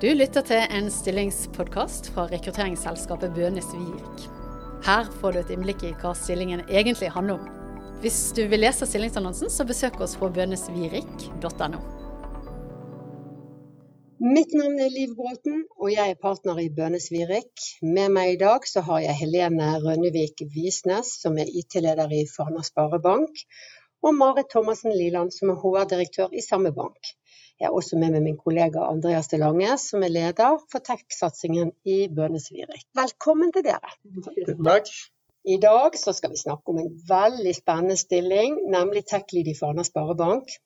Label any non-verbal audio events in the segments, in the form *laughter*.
Du lytter til en stillingspodkast fra rekrutteringsselskapet Bønes Vik. Her får du et innblikk i hva stillingen egentlig handler om. Hvis du vil lese stillingsannonsen, så besøk oss på bønesvirik.no. Mitt navn er Liv Bråten, og jeg er partner i Bønes Virik. Med meg i dag så har jeg Helene Rønnevik Visnes, som er IT-leder i Fana Sparebank, og Marit Thomassen Liland, som er HR-direktør i samme bank. Jeg er også med med min kollega Andreas De Lange, som er leder for tech-satsingen i Bønnesvirik. Velkommen til dere. Takk. I dag skal vi snakke om en veldig spennende stilling, nemlig tech-lead i Fana Sparebank.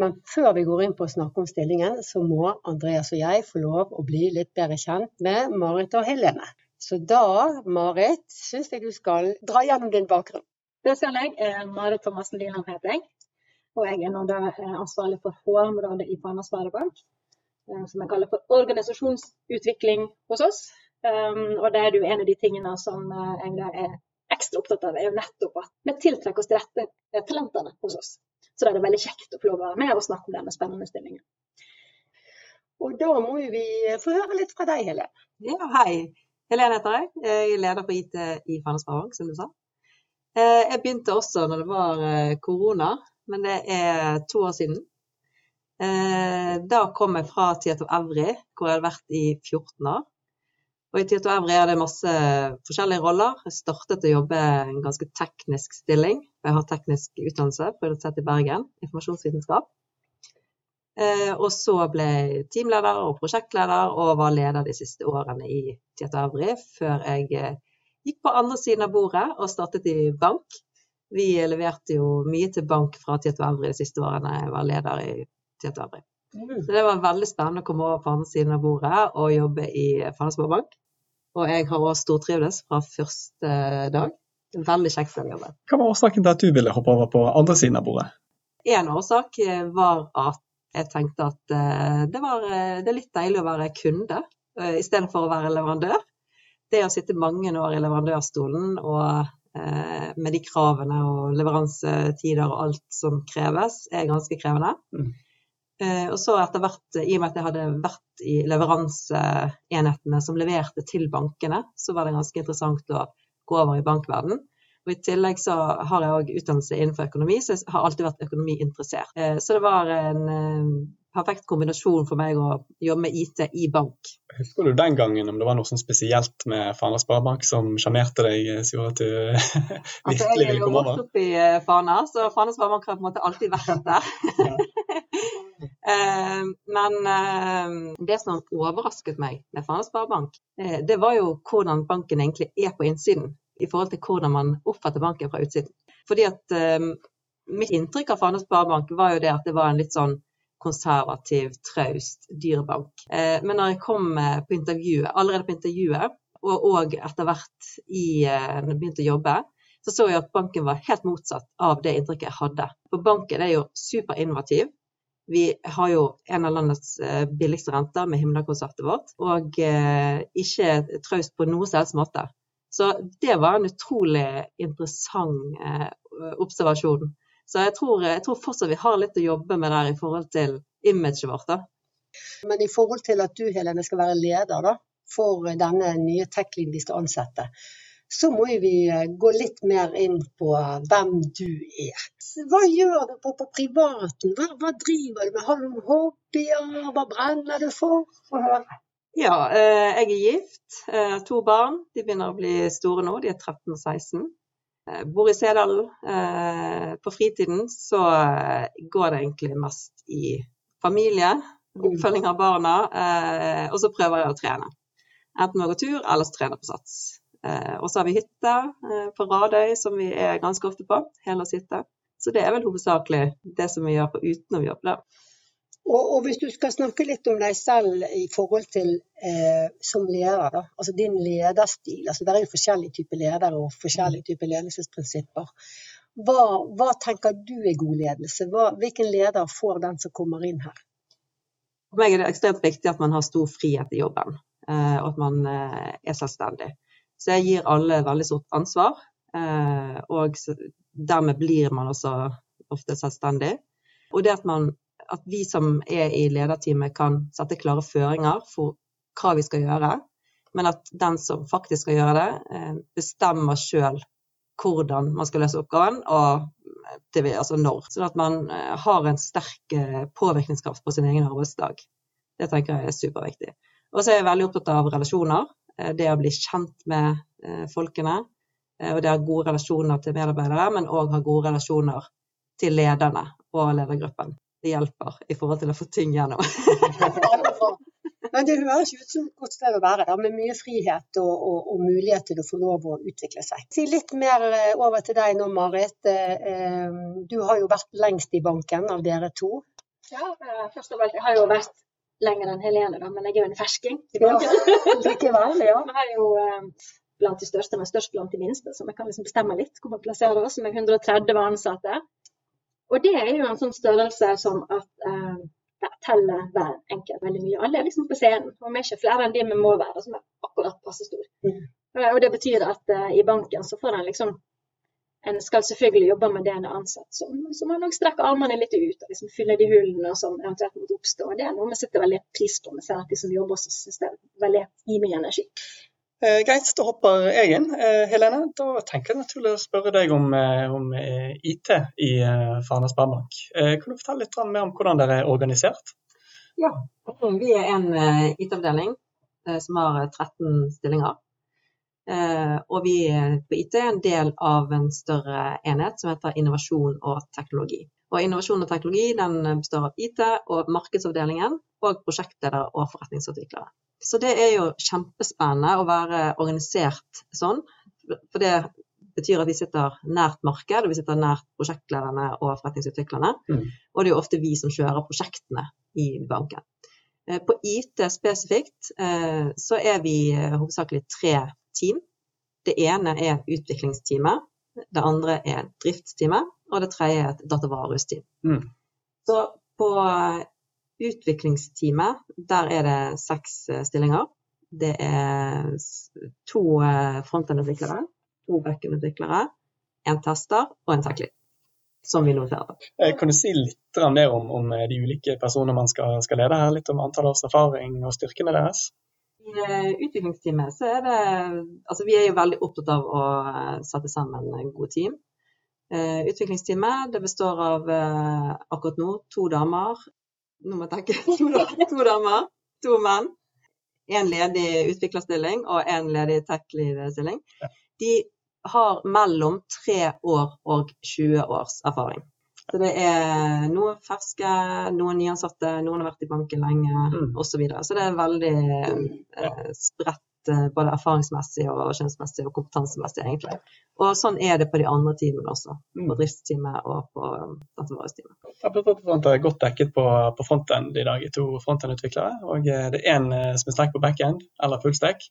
Men før vi går inn på å snakke om stillingen, så må Andreas og jeg få lov å bli litt bedre kjent med Marit og Helene. Så da, Marit, syns jeg du skal dra gjennom din bakgrunn. Det skal jeg. Eh, Marit Thomassen Liland heter jeg. Og jeg er nå da eh, ansvarlig for HR-området i Fana Sparebank, eh, som jeg kaller for organisasjonsutvikling hos oss. Um, og det er jo en av de tingene som eh, jeg da er ekstra opptatt av, er jo nettopp at vi tiltrekker oss de rette talentene hos oss. Så da er det veldig kjekt å få lov å være med og snakke om denne spennende stillingen. Og da må vi få høre litt fra deg, Helene. Ja, hei. Helene heter jeg. Jeg er leder på IT i Fana Sparebank, som du sa. Jeg begynte også når det var korona, men det er to år siden. Eh, da kom jeg fra Tieto Evry, hvor jeg hadde vært i 14 år. Og i Tieto Evry hadde jeg masse forskjellige roller. Jeg startet å jobbe i en ganske teknisk stilling. Jeg har teknisk utdannelse på Universitetet i Bergen, informasjonsvitenskap. Eh, og så ble jeg teamleder og prosjektleder og var leder de siste årene i Tieto Evry, før jeg eh, gikk på andre siden av bordet og startet i bank vi leverte jo mye til bank fra Tieto Evry de siste årene jeg var leder i Tieto Evry. Mm. Så det var veldig spennende å komme over på andre siden av bordet og jobbe i Fana Bank. Og jeg har også stortrivdes fra første dag. Veldig kjekt å jobbe. Hva var årsaken til at du ville hoppe over på andre siden av bordet? En årsak var at jeg tenkte at eh, det, var, eh, det er litt deilig å være kunde eh, istedenfor å være leverandør. Det å sitte mange år i leverandørstolen og Eh, med de kravene og leveransetider og alt som kreves, er ganske krevende. Mm. Eh, og så etter hvert, i og med at jeg hadde vært i leveranseenhetene som leverte til bankene, så var det ganske interessant å gå over i bankverden. Og I tillegg så har jeg òg utdannelse innenfor økonomi, så jeg har alltid vært økonomiinteressert. Eh, så det var en perfekt kombinasjon for meg å jobbe med IT i bank. Husker du den gangen om det var noe sånn spesielt med Fana Sparebank som sjarmerte deg, eh, som gjorde at du *laughs* altså, virkelig ville komme over? Jeg er jo vokst opp i eh, Fana, så Fana Sparebank har på en måte alltid vært *laughs* der. *laughs* Eh, men det som overrasket meg med Fana Sparebank, det var jo hvordan banken egentlig er på innsiden i forhold til hvordan man oppfatter banken fra utsiden. Fordi at Mitt inntrykk av Fana Sparebank var jo det at det var en litt sånn konservativ, traust dyrebank. Eh, men når jeg kom eh, på intervjuet, allerede på intervjuet, og, og etter hvert i, eh, når jeg begynte å jobbe, så så jeg at banken var helt motsatt av det inntrykket jeg hadde. For banken er jo superinnovativ. Vi har jo en av landets billigste renter med himmelkonsertet vårt, og ikke traust på noen som måte. Så det var en utrolig interessant observasjon. Så jeg tror, jeg tror, fortsatt vi har litt å jobbe med der i forhold til imaget vårt. da. Men i forhold til at du Helene, skal være leder da, for denne nye tech-leaden vi skal ansette, så må vi eh, gå litt mer inn på hvem du er. Hva gjør du på, på privaten? Hva, hva, driver du med? Har du noen hobbyer? Hva brenner du for? Ja, eh, jeg er gift. Eh, to barn. De begynner å bli store nå. De er 13 og 16. Eh, bor i Sedalen. Eh, på fritiden så eh, går det egentlig mest i familie, oppfølging av barna, og så prøver jeg å trene. Enten å gå tur eller så trene på Sats. Og så har vi hytte på Radøy som vi er ganske ofte på. Helårshytte. Så det er vel hovedsakelig det som vi gjør på utenom jobb. da. Og, og, hvis du skal snakke litt om deg selv i forhold til eh, som leder, da. Altså din lederstil. Altså det er jo forskjellige typer ledere og forskjellige typer ledelsesprinsipper. Hva, hva, tenker du er god ledelse? Hva, hvilken leder får den som kommer inn her? For meg er det ekstremt viktig at man har stor frihet i jobben, eh, og at man eh, er selvstendig. Så jeg gir alle veldig stort ansvar, eh, og dermed blir man også ofte selvstendig. Og det at man at vi som er i lederteamet kan sette klare føringer for hva vi skal gjøre, men at den som faktisk skal gjøre det, eh, bestemmer sjøl hvordan man skal løse oppgaven, og det altså når. Sånn at man eh, har en sterk eh, påvirkningskraft på sin egen arbeidsdag. Det tenker jeg er superviktig. Og så er jeg veldig opptatt av relasjoner. Det å bli kjent med folkene. Og det å ha gode relasjoner til medarbeidere, men òg ha gode relasjoner til lederne og ledergruppen. Det hjelper i forhold til å få ting gjennom. *laughs* Men det høres ut som et godt sted å være, da, med mye frihet og, og, og, mulighet til å få lov å utvikle seg. Si litt mer eh, over til deg nå, Marit. Eh, du har jo vært lengst i banken av dere to. Ja, eh, først og fremst, jeg har jo vært lenger enn Helene, da, men jeg er jo en fersking i banken. *laughs* Ja, likevel, ja. Jeg er jo blant de største, men størst blant de minste, så vi kan liksom bestemme litt hvor vi plasserer oss, med 130 ansatte. Og det er jo en sånn størrelse som at der teller hver enkelt veldig mye. Alle er liksom på scenen, og vi er ikke flere enn de vi må være, som er akkurat passe stor. Mm. Og det betyr at eh, i banken så får en liksom En skal selvfølgelig jobbe med det en er ansatt som, så man òg strekker armene litt ut og liksom fyller de hullene som eventuelt måtte oppstå. Og det er noe vi setter veldig pris på. Vi ser at de som jobber hos oss, syns det er veldig mye energi. Eh, greit, da hopper jeg inn. Eh, Helene, da tenker jeg naturlig å spørre deg om, eh, om eh, IT i eh, Fana Sparebank. Eh, kan du fortelle litt mer om hvordan dere er organisert? Ja, vi er en IT-avdeling som har 13 stillinger. og vi på IT er en del av en større enhet som heter innovasjon og teknologi. Og innovasjon og teknologi den består av IT og markedsavdelingen og prosjektledere og forretningsutviklere. Så det er jo kjempespennende å være organisert sånn. For det betyr at vi sitter nært marked, og vi sitter nært prosjektlederne og forretningsutviklerne. Mm. Og det er jo ofte vi som kjører prosjektene i banken. Eh, på IT spesifikt eh, så er vi eh, hovedsakelig tre team. Det ene er utviklingsteamet, det andre er driftsteamet, og det tredje er et datavarehus-team. Mm. Så på Utviklingsteamet, der er det seks eh, stillinger. Det er to frontendutviklere, frontend-utviklere, to backend-utviklere, en tester og en tech som vi nå ser. Eh, kan du si litt mer om, om de ulike personene man skal, skal, lede her? Litt om antall års erfaring og styrkene deres? I utviklingsteamet så er det Altså vi er jo veldig opptatt av å sette sammen gode team. Utviklingsteamet det består av akkurat nå to damer, nå må jeg tenke, *laughs* to, damer, to menn. En ledig utviklerstilling og en ledig tech-lead-stilling. De har mellom tre år og 20 års erfaring. Så det er noen ferske, noen nyansatte, noen har vært i banken lenge mm. osv. Så, videre. så det er veldig eh, spredt både erfaringsmessig og kjønnsmessig og kompetansemessig, egentlig. Og sånn er det på de andre teamene også. På mm. driftsteamet og på datavaresteamet. Jeg er godt dekket på, på frontend i dag, i to frontend-utviklere. Og eh, det er én eh, som er sterk på backend, eller fullstack.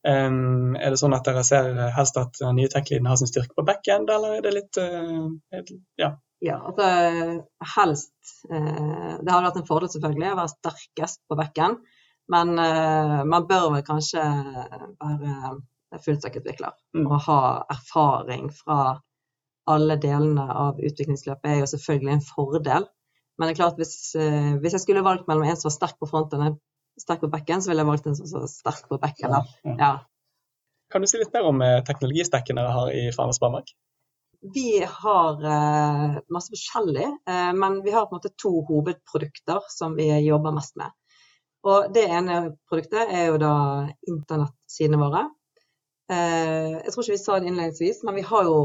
Um, er det sånn at dere ser helst at den nye tech-lyden har sin styrke på backend, eller er det litt uh, ja. Ja, altså helst. Uh, det hadde vært en fordel selvfølgelig å være sterkest på backend. Men uh, man bør vel kanskje være fullstack-utvikler mm. og ha erfaring fra alle delene av utviklingsløpet er jo selvfølgelig en fordel. Men det er klart hvis, uh, hvis jeg skulle valgt mellom en som var sterk på fronten og en sterk på bekken, så ville jeg valgt en som var sterk på bekken. Ja, ja. Kan du si litt mer om uh, teknologistekken dere har i Farmers Sparebank? Vi har uh, masse forskjellig, men vi har på en måte to hovedprodukter som vi jobber mest med. Og det ene produktet er jo da internettsidene våre. Eh, jeg tror ikke vi sa det innledningsvis, men vi har jo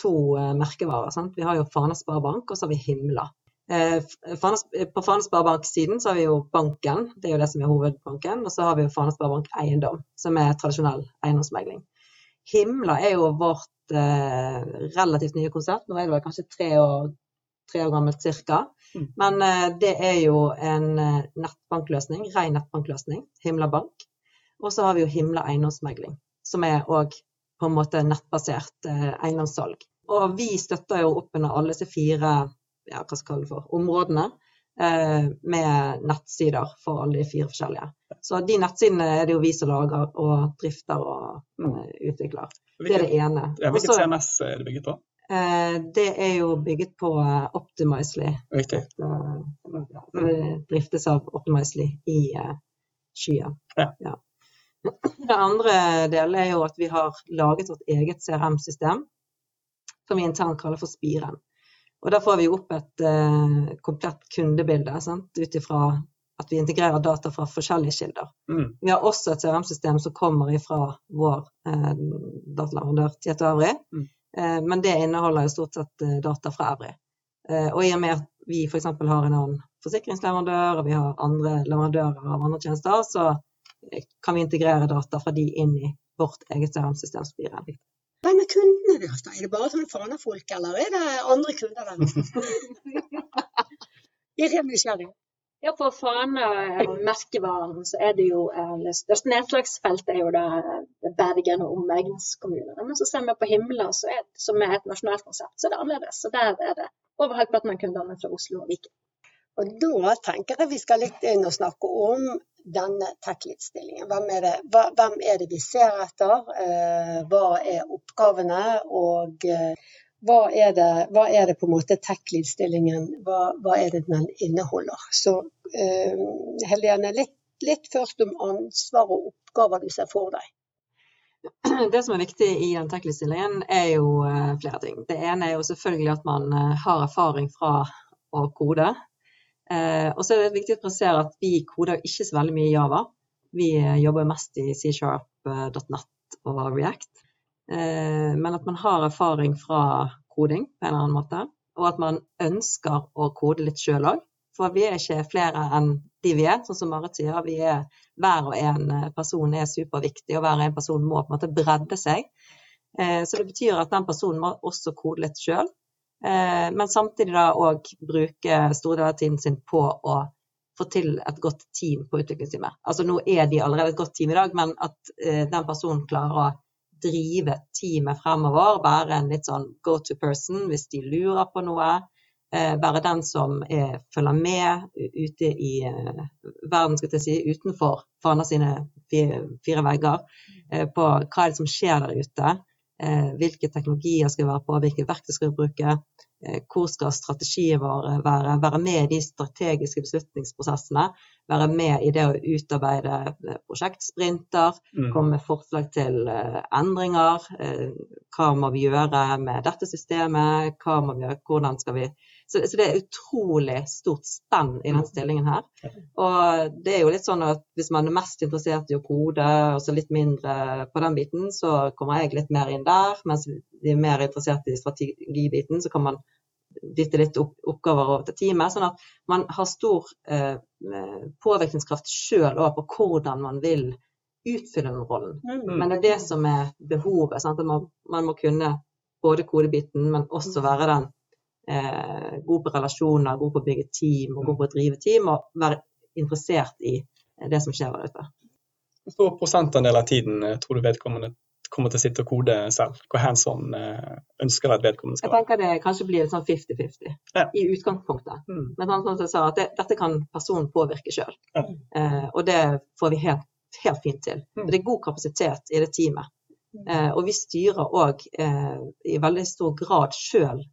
to eh, merkevarer. Sant? Vi har jo Fana Sparebank, og så har vi Himla. Eh, på Fana Sparebank-siden så har vi jo banken, det er jo det som er hovedbanken. Og så har vi jo Fana Sparebank Eiendom, som er tradisjonell eiendomsmegling. Himla er jo vårt relativt nye konsept. Nå er det vel kanskje tre år, tre år gammelt cirka. Mm. Men eh, det er jo en eh, nettbankløsning, ren nettbankløsning, Himla bank. Og så har vi jo Himla eiendomsmegling, som er òg på en måte nettbasert eh, eiendomssalg. Og vi støtter jo opp under alle disse fire ja, hva skal det for, områdene med nettsider for alle de fire forskjellige. Så de nettsidene er det jo vi som lager og drifter og mm. utvikler. Det er det ene. Ja, hvilket CMS er det bygget på? Eh, det er jo bygget på eh, Optimizely. Riktig. Eh, det driftes av Optimizely i skyen. Ja. Det andre delen er jo at vi har laget vårt eget CRM-system, som vi internt kaller for Spiren. Og da får vi opp et uh, komplett kundebilde ut ifra at vi integrerer data fra forskjellige kilder. Mm. Vi har også et CRM-system som kommer fra vår uh, dataleverandør Tieto øvrig. Mm. Eh, men det inneholder jo stort sett eh, data fra Evry. Eh, og i og med at vi f.eks. har en annen forsikringsleverandør, og vi har andre leverandører av andre tjenester, så kan vi integrere data fra de inn i vårt eget CRM-system Spiren. Hvem er kundene deres, da? Er det bare sånne fanefolk, eller er det andre kunder deres? *laughs* Jeg er nysgjerrig. Ja, for Fana merkevaren så er det jo eh, det største nedslagsfeltet er jo da eh, Bergen og omegnskommunene. Men så ser vi på Himla, som er et nasjonalt konsept, så er det annerledes. Så der er det over halvparten av kundene fra Oslo og Viken. Og da tenker jeg vi skal litt inn og snakke om denne tech-lead-stillingen. Hvem, hvem er det vi ser etter? Eh, hva er oppgavene? Og eh, hva, er det, hva er det på en måte tech-lead-stillingen hva, hva er det den inneholder? Så eh, Helene, litt, litt først om ansvar og oppgaver du ser for deg. *clears throat* Det som er viktig i den tech-stillingen, er jo eh, flere ting. Det ene er jo selvfølgelig at man eh, har erfaring fra å kode. Eh, og så er det viktig å presisere at vi koder ikke så veldig mye i Java. Vi jobber mest i C-sharp.net og React. Men at man har erfaring fra koding på en eller annen måte, og at man ønsker å kode litt sjøl òg. For vi er ikke flere enn de vi er, sånn som Marit sier. Vi er, hver og en eh, person er superviktig, og hver og en person må på en måte bredde seg. Eh, Så det betyr at den personen må også kode litt sjøl, men samtidig da òg bruke store deler av tiden sin på å få til et godt team på utviklingsteamet. Altså nå er de allerede et godt team i dag, men at eh, den personen klarer å drive teamet fremover, være en litt sånn go to person hvis de lurer på noe. Eh, være den som er, følger med ute i eh, verden, skal jeg si, utenfor Fana sine fire, vegger, eh, på hva er det som skjer der ute. Eh, hvilke teknologier skal vi være på, hvilke verktøy skal vi bruke. Eh, hvor skal strategien vår være? Være med i de strategiske beslutningsprosessene. Være med i det å utarbeide eh, prosjektsprinter Mm. komme med forslag til eh, endringer. eh, hva må vi gjøre med dette systemet? Hva må vi gjøre, hvordan skal vi så, så det er utrolig stort spenn i den stillingen her. Og det er jo litt sånn at hvis man er mest interessert i å kode, og så litt mindre på den biten, så kommer jeg litt mer inn der. Mens de er mer interessert i strategibiten, så kan man dytte litt opp, oppgaver over til teamet. Sånn at man har stor eh, påvirkningskraft sjøl òg på hvordan man vil utfylle den rollen. Men det er det som er behovet. Man, man må kunne både kodebiten, men også være den eh, god på relasjoner, god på å bygge team og god på å drive team, og være interessert i det som skjer der ute. Hvor stor prosentandel av tiden eh, tror du vedkommende kommer til å sitte og kode selv? Hvor hands on eh, ønsker at vedkommende skal være? Jeg tenker det kanskje blir sånn 50-50 Ja. i utgangspunktet. Mm. Men sånn som sa, at det, dette kan personen påvirke sjøl. Ja. Eh, og det får vi helt, helt fint til. Mm. Det er god kapasitet i det teamet. Eh, og vi styrer òg eh, i veldig stor grad sjøl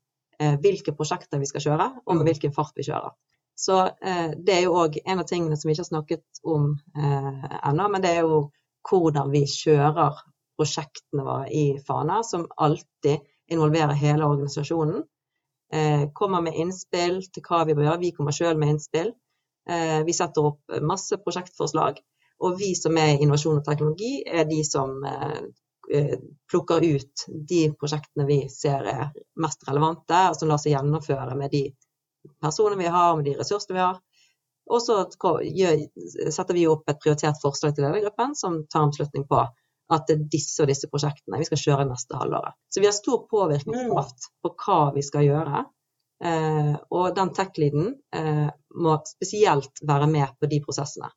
hvilke prosjekter vi skal kjøre, og med hvilken fart vi kjører. Så eh, det er jo òg en av tingene som vi ikke har snakket om eh, ennå, men det er jo hvordan vi kjører prosjektene våre i Fana, som alltid involverer hele organisasjonen. Eh, kommer med innspill til hva vi bør gjøre. Vi kommer sjøl med innspill. Eh, vi setter opp masse prosjektforslag. Og vi som er i innovasjon og teknologi, er de som eh, eh, plukker ut de prosjektene vi ser er mest relevante, og som lar seg gjennomføre med de personene vi har, med de ressursene vi har. Og så setter vi opp et prioritert forslag til ledergruppen som tar en beslutning på at det er disse og disse prosjektene vi skal kjøre neste halvåret. Så vi har stor påvirkningskraft på hva vi skal gjøre. Eh, og den tech-leaden eh, må spesielt være med på de prosessene.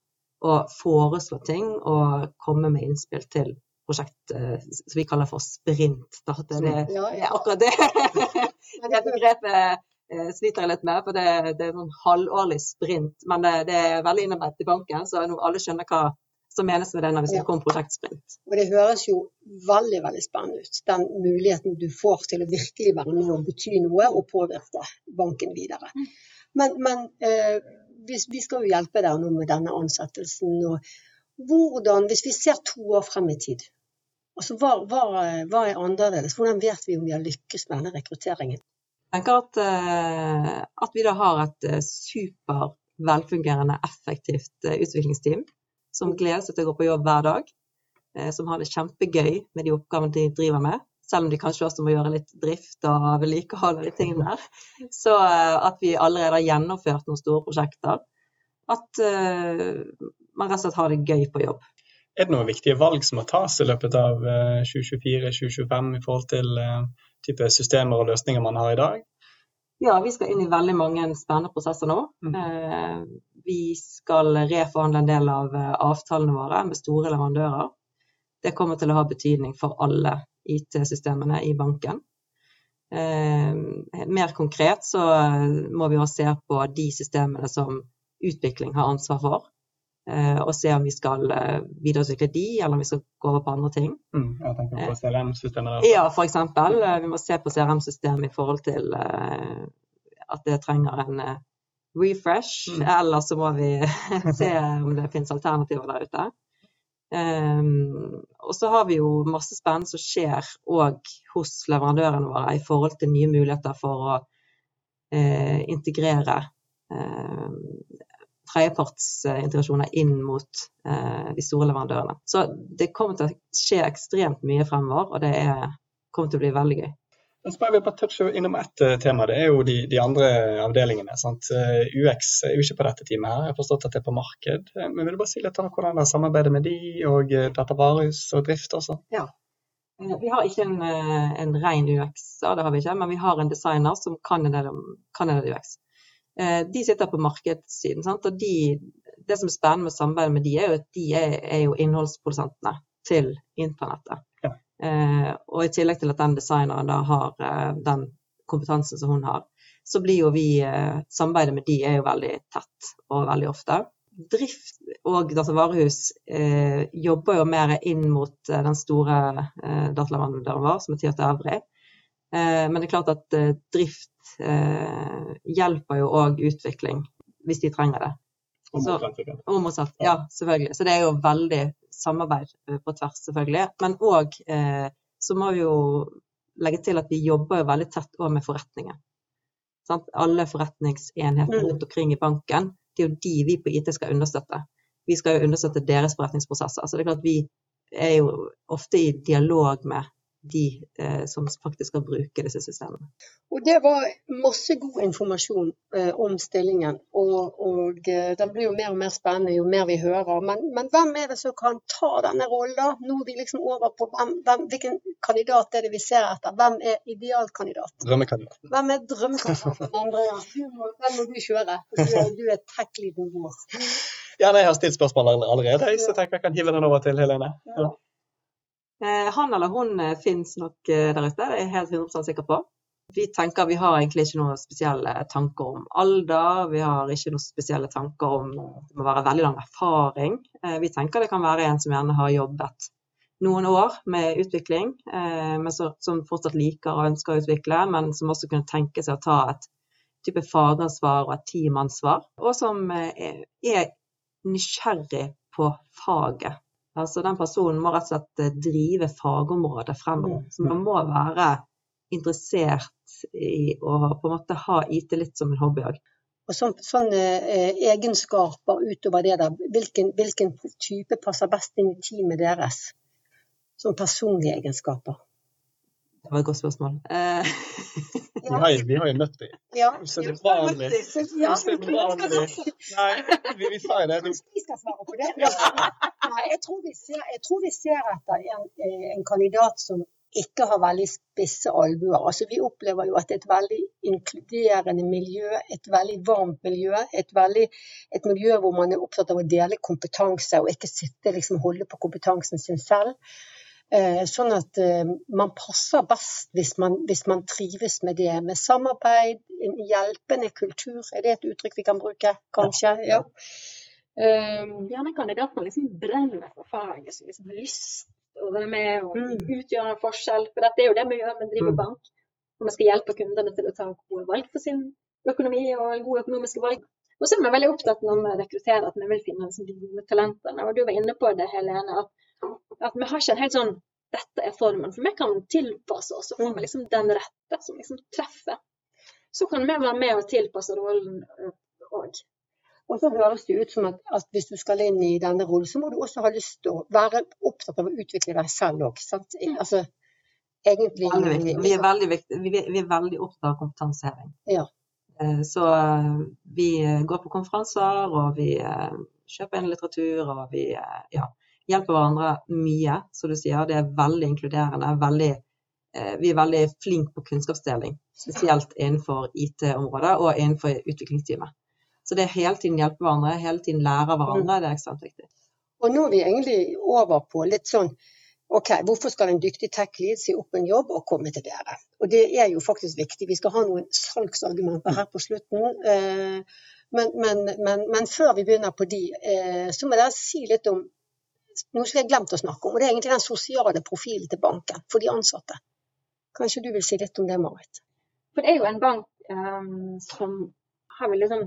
Og foreslå ting og komme med innspill til prosjekt eh, som vi kaller for sprint. Da. Det, det, Ja, det *laughs* er akkurat det. det begrepet eh, sliter jeg litt med, for det, det er en halvårlig sprint. Men det, det er veldig innarbeidet i banken, så nå alle skjønner hva som menes med det når vi snakker om prosjektsprint. Og det høres jo veldig veldig spennende ut. Den muligheten du får til å virkelig være med og bety noe og påvirke banken videre. Men, men eh, vi, vi, skal jo hjelpe deg nå med denne ansettelsen. og hvordan, Hvis vi ser to år frem i tid, altså hva, hva, hva er annerledes? Hvordan vet vi om vi har lykkes med denne rekrutteringen? Jeg tenker at, eh, at vi da har et eh, super velfungerende, effektivt eh, utviklingsteam som gleder seg til å gå på jobb hver dag. Som har det kjempegøy med de oppgavene de driver med. Selv om de kanskje også må gjøre litt drift og vedlikehold og de tingene der. Så at vi allerede har gjennomført noen store prosjekter. At man rett og slett har det gøy på jobb. Er det noen viktige valg som må tas i løpet av 2024-2025 i forhold til type systemer og løsninger man har i dag? Ja, vi skal inn i veldig mange spennende prosesser nå. Mm. Eh, vi skal reforhandle en del av eh, avtalene våre med store leverandører. Det kommer til å ha betydning for alle IT-systemene i banken. Eh, mer konkret så må vi også se på de systemene som utvikling har ansvar for. Eh, og se om vi skal eh, videreutvikle de, eller om vi skal gå over på andre ting. Mm, jeg tenker på CRM-systemet Ja, for eksempel. Eh, vi må se på CRM-systemet i forhold til at det trenger en refresh. Mm. Eller så må vi *laughs* se om det finnes alternativer der ute. Um, og så har vi jo masse spennende som skjer òg hos leverandørene våre i forhold til nye muligheter for å uh, integrere uh, tredjepartsintegrasjoner inn mot eh, de store leverandørene. Så det kommer til å skje ekstremt mye fremover, og det er, kommer til å bli veldig gøy. Så bare vi bare touche innom ett uh, tema. Det er jo de, de andre avdelingene. Sant? Eh, UX er jo ikke på dette teamet her. Jeg har forstått at det er på marked. Men vil du bare si litt om hvordan dere samarbeider med de, og datavarehus og drift også? Ja. Vi har ikke en, en ren UX, det har vi ikke, men vi har en designer som kan en del, kan en del UX. Eh, de sitter på markedssiden. Sant? Og de, det som er spennende med samarbeidet med de, er jo at de er, er jo innholdsprodusentene til internettet. Ja. Eh, og i tillegg til at den designeren da har eh, den kompetansen som hun har, så blir jo vi eh, Samarbeidet med de er jo veldig tett og veldig ofte. Drift og datavarehus eh, jobber jo mer inn mot eh, den store eh, dataleverandøren vår, som er Tiata Evry. Eh, men det er klart at eh, drift eh, hjelper jo òg utvikling, hvis de trenger det. Og motsatt. Ja, selvfølgelig. Så det er jo veldig samarbeid på tvers, selvfølgelig. Men òg så må vi jo legge til at vi jobber jo veldig tett òg med forretningen. Sant? Alle forretningsenheter mm. rundt omkring i banken, det er jo de vi på IT skal understøtte. Vi skal jo understøtte deres forretningsprosesser. Så det er klart vi er jo ofte i dialog med de eh, som faktisk skal bruke disse systemene. Og Det var masse god informasjon eh, om stillingen, og, og eh, den blir jo mer og mer spennende jo mer vi hører. Men, men hvem er det som kan ta denne rollen? Nå er vi liksom over på hvem, hvem, hvilken kandidat er det vi ser etter? Hvem er idealkandidat? Drømmekandidat. Hvem er drømmekandidat? Andreas, hvem må du kjøre? Du er, du er tech-leaden vår. Ja, nei, jeg har stilt spørsmål allerede, så jeg tenker jeg kan hive den over til Helene. Ja. Eh, han eller hun eh, finnes nok eh, der ute, det er jeg helt 100 sikker på. Vi tenker vi har egentlig ikke noen spesielle tanker om alder. Vi har ikke noen spesielle tanker om det må være veldig lang erfaring. Vi tenker det kan være en som gjerne har jobbet noen år med utvikling, men som fortsatt liker og ønsker å utvikle, men som også kunne tenke seg å ta et type fagansvar og et teamansvar. Og som er nysgjerrig på faget Altså Den personen må rett og slett eh, drive fagområdet fremover. Mm. Så man må være interessert i å på en måte ha IT litt som en hobby òg. Og sånne, sånne eh, egenskaper utover det der, hvilken, hvilken, type passer best inn i teamet deres? Som personlige egenskaper. Det var et godt spørsmål. Eh. *laughs* vi, har jo, vi har jo møtt dem. Ja. Usedvanlig. Nei, vi, vi sa jo det. Vi skal svare på det. Nei, jeg, tror vi ser, jeg tror vi ser etter en, eh, en kandidat som ikke har veldig spisse albuer. Altså, vi opplever jo at det er et veldig inkluderende miljø, et veldig varmt miljø. Et, veldig, et miljø hvor man er opptatt av å dele kompetanse, og ikke sitte liksom holde på kompetansen sin selv. Eh, sånn at eh, man passer best hvis man, hvis man, trives med det. Med samarbeid, en hjelpende kultur. Er det et uttrykk vi kan bruke? Kanskje? Ja. um, gjerne kandidater liksom brenner for faget, som liksom har lyst til å være med og Mm. utgjøre en forskjell. For dette er jo det vi gjør med driver drive Mm. bank. Og vi skal hjelpe kundene til å ta gode valg for sin økonomi og gode økonomiske valg. Og så er vi veldig opptatt når vi rekrutterer at vi vil finne liksom, de gode talentene. Og du var inne på det, Helene, at, at vi har ikke en helt sånn dette er formen. For vi kan tilpasse oss og få med liksom den rette som liksom treffer. Så kan vi være med og tilpasse rollen òg. Og så høres det ut som at, at hvis du skal inn i denne rollen, så må du også ha lyst til å være opptatt av å utvikle deg selv òg. Mm. Altså, egentlig Veldig viktig. Vi er veldig, viktig. Vi, vi er veldig opptatt av kompetanseheving. Ja. Eh, Så eh, vi eh, går på konferanser, og vi eh, kjøper inn litteratur, og vi eh, ja, hjelper hverandre mye, som du sier. Det er veldig inkluderende. Veldig, eh, vi er veldig flinke på kunnskapsdeling, spesielt innenfor IT-området og innenfor utviklingsteamet. Så det er hele tiden hjelpe hverandre, hele tiden lære hverandre, det er ekstremt viktig. Og nå er vi egentlig over på litt sånn OK, hvorfor skal en dyktig tech-lead si opp en jobb og komme til dere? Og det er jo faktisk viktig. Vi skal ha noen salgsargumenter her på slutten. eh, Men, men, men, men før vi begynner på de, eh, så må dere si litt om noe som jeg har glemt å snakke om. Og det er egentlig den sosiale profilen til banken for de ansatte. Kanskje du vil si litt om det, Marit? For det er jo en bank um, som har veldig sånn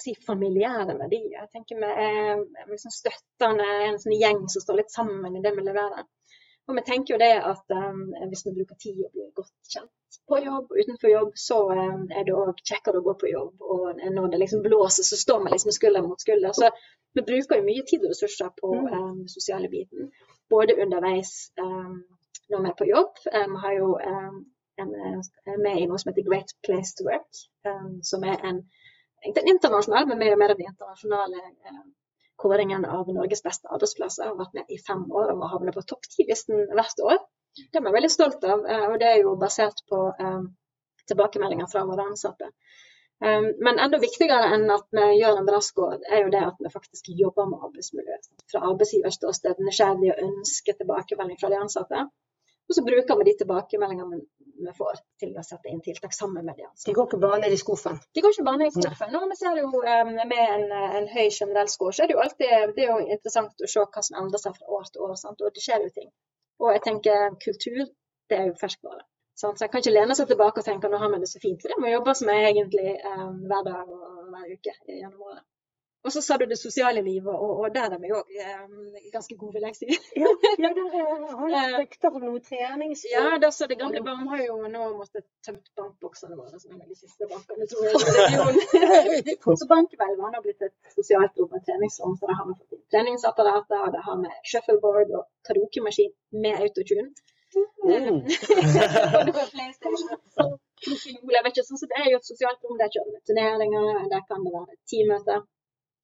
si, familiære verdier. Jeg tenker Vi er liksom støttende, en sånn gjeng som står litt sammen i det vi leverer. Og vi tenker jo det at um, hvis vi bruker tid og blir godt kjent på jobb og utenfor jobb, så um, er det òg kjekkere å gå på jobb. Og når det liksom blåser, så står vi liksom skulder mot skulder. Så vi bruker jo mye tid og ressurser på um, sosiale biten. Både underveis um, når vi er på jobb. Vi har jo en, med i noe som heter Great Place to Work, som er en en internasjonal, men mer og mer den internasjonale eh, kåringen av Norges beste arbeidsplasser. Har vært med i fem år og havner på topp ti-listen hvert år. Det er vi veldig stolt av, eh, og det er jo basert på eh, tilbakemeldinger fra våre ansatte. Um, men enda viktigere enn at vi gjør en bra score, er jo det at vi faktisk jobber med arbeidsmiljøet. Fra arbeidsgivers ståsted, nysgjerrig og ønsker tilbakemelding fra de ansatte. Og så bruker vi de tilbakemeldingene vi får til å sette inn tiltak sammen med de ansatte. De går ikke bare ned i skuffen. De går ikke bare ned i skuffen. Når vi ser jo um, med en, en, høy generell score, så er det jo alltid det er jo interessant å se hva som endrer seg fra år til år. Sant? Og det skjer jo ting. Og jeg tenker kultur, det er jo ferskvare. Sant? Så jeg kan ikke lene seg tilbake og tenke nå har vi det så fint. For det må jobbes med egentlig um, hver dag og hver uke gjennom året. Og så sa du det sosiale livet, og, og der er vi òg um, ganske gode, vil jeg si. Ja, ja der har jeg rykter om noe trenings... Ja, da så det gamle barn har jo nå måttet tømt bankboksene våre, som er de siste bankene, tror jeg. *laughs* *laughs* Så Bankvelvet har blitt et sosialt rom med treningsrom. Så det har vi fått treningsapparater, og det har vi shuffleboard og karaokemaskin med autotune. Mm. *laughs* Vet ikke, sånn, så Det er jo et sosialt rom. Der kjører vi turneringer, der kan det være teammøter.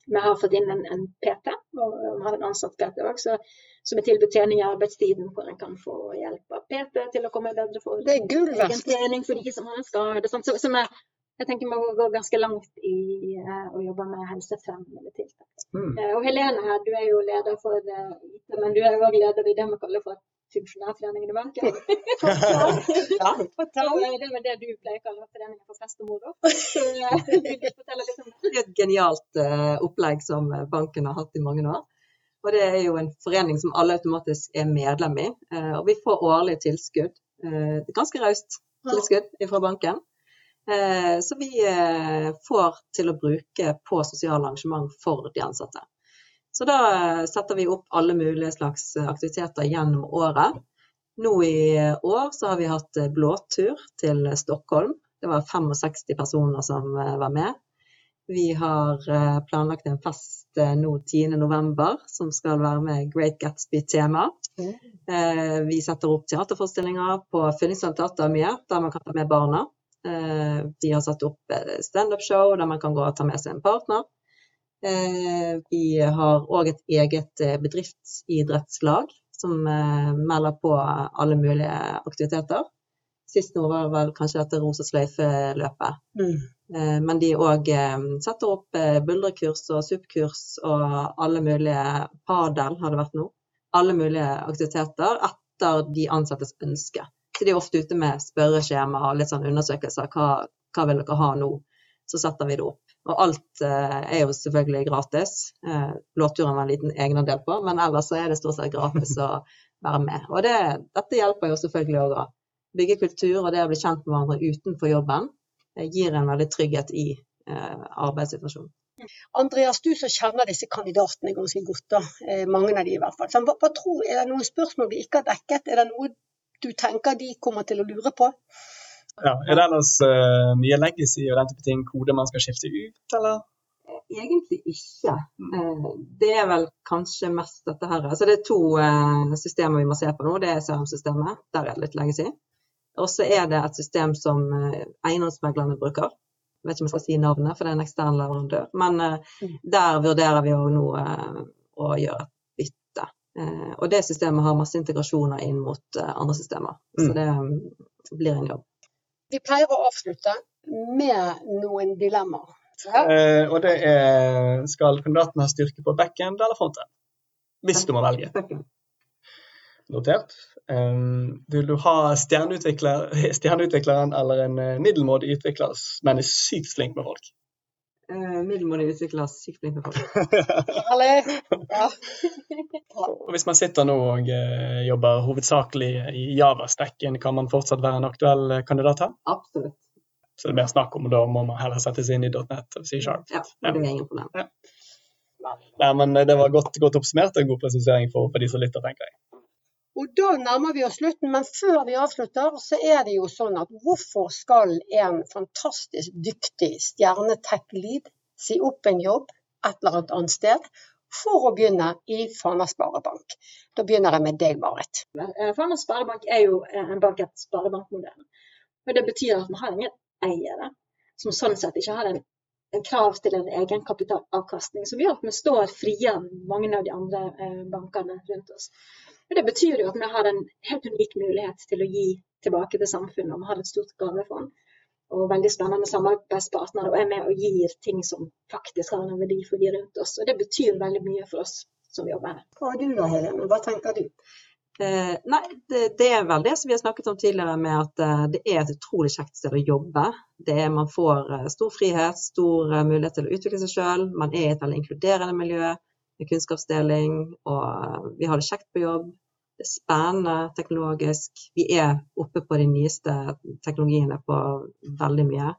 Vi har fått inn en, en PT, og vi har en ansatt PT òg, som er tilbudt trening i arbeidstiden, hvor en kan få hjelp av PT til å komme bedre for Det er gull verdt. trening for de som har en skade. Sånn. Så, så vi, jeg tenker vi går ganske langt i uh, å jobbe med helsefremmende tiltak. Mm. Uh, og Helene her, du er jo leder for eh, men du er òg leder i det vi kaller for funksjonærforeningen i banken. Ja, *laughs* eh, det er vel det du pleier å kalle foreningen for fest og moro. Så eh, det? Er et genialt eh, opplegg som eh, banken har hatt i mange år. Og det er jo en forening som alle automatisk er medlem i. Og vi får årlig tilskudd. Ganske raust tilskudd fra banken. Så vi får til å bruke på sosiale arrangement for de ansatte. Så da eh, setter vi opp alle mulige slags eh, aktiviteter gjennom året. Nå i år så har vi hatt eh, blåtur til Stockholm. Det var 65 personer som var med. Vi har planlagt en fest nå 10.11. som skal være med Great Gatsby-tema. Mm. Vi setter opp teaterforestillinger på Fyllingsland teater mye, der man kan ta med barna. De Vi har satt opp standup-show der man kan gå og ta med seg en partner. Eh, Vi har òg et eget eh, bedriftsidrettslag som eh, melder på alle mulige aktiviteter. Sist nå var vel kanskje dette Rosa sløyfe-løpet. Mm. Eh, Men de òg setter opp buldrekurs og SUP-kurs og alle mulige Padel har det vært nå. Alle mulige aktiviteter etter de ansattes ønske. Så de er ofte ute med spørreskjema og litt sånn undersøkelser. Hva, hva vil dere ha nå? Så setter vi det opp. Og alt eh, er jo selvfølgelig gratis. Eh, Blåturen var en liten egenandel på, men ellers så er det stort sett gratis å være med. Og det, dette hjelper jo selvfølgelig òg å bygge kultur, og det å bli kjent med hverandre utenfor jobben eh, gir en veldig trygghet i eh, arbeidssituasjonen. Andreas, du som kjenner disse kandidatene ganske godt, da, eh, mange av de i hvert fall. Så, hva, hva tror, er det noen spørsmål vi ikke har dekket? Er det noe du tenker de kommer til å lure på? Ja, Er det ellers uh, mye legacy og den type ting, kode man skal skifte ut, eller? Egentlig ikke. Eh, det er vel kanskje mest dette her. Altså det er to eh, systemer vi må se på nå. Det er CRM-systemet, der er det litt legacy. Og så er det et system som eiendomsmeglerne bruker. Jeg vet ikke om jeg skal si navnet, for det er en ekstern leverandør. Men der vurderer vi òg nå å gjøre et bytte. Og det systemet har masse integrasjoner inn mot andre systemer. Så mm. det blir en jobb. Vi pleier å avslutte med noen dilemmaer. Eh, og det er Skal kandidaten ha styrke på backend eller frontend? Hvis du må velge. Notert. Um, vil du ha stjerneutvikler, *laughs* stjerneutvikleren eller en uh, middelmådig utvikler, men er sykt flink med folk? Uh, middelmådig utvikla. *laughs* Og hvis man sitter nå og uh, jobber hovedsakelig i Java-stekken, kan man fortsatt være en aktuell kandidat her? Absolutt. Så det er mer snakk om, og da må man heller sette seg inn i .net og C-sharp. Ja, det er ingen problem. Ja. Nei, men det var godt, godt oppsummert og en god presisering for, for de som lytter, tenker jeg. Og Da nærmer vi oss slutten, men før vi avslutter, så er det jo sånn at hvorfor skal en fantastisk dyktig stjernetech-lead si opp en jobb et eller annet sted for å begynne i Fana Sparebank. Da begynner jeg med deg, Marit. Eh, Fana Sparebank er jo en bank etter sparebankmodellen. Og det betyr at vi har ingen eiere som sånn sett ikke har en krav til en egenkapitalavkastning, som gjør at vi står friere enn mange av de andre eh, bankene rundt oss. Og det betyr jo at vi har en helt unik mulighet til å gi tilbake til samfunnet. Vi har et stort gavefond og veldig spennende samarbeidspartnere og er med og gir ting som faktisk har en verdi for de rundt oss. Og det betyr veldig mye for oss som jobber her. Hva har du da, Helene? Hva tenker du? Eh, nei, det, det, er vel det som vi har snakket om tidligere, med at eh, det er et utrolig kjekt sted å jobbe. Er, man får eh, stor frihet, stor eh, mulighet til å utvikle seg sjøl. Man er i et veldig inkluderende miljø med kunnskapsdeling, og eh, vi har det kjekt på jobb. Det er spennende teknologisk. Vi er oppe på de nyeste teknologiene på veldig mye.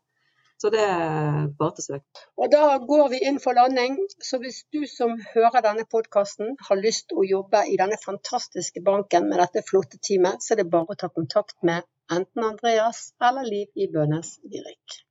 Så det er bare til søk. Og da går vi inn for landing. Så hvis du som hører denne podkasten har lyst til å jobbe i denne fantastiske banken med dette flotte teamet, så er det bare å ta kontakt med enten Andreas eller Liv i Bønes Virik.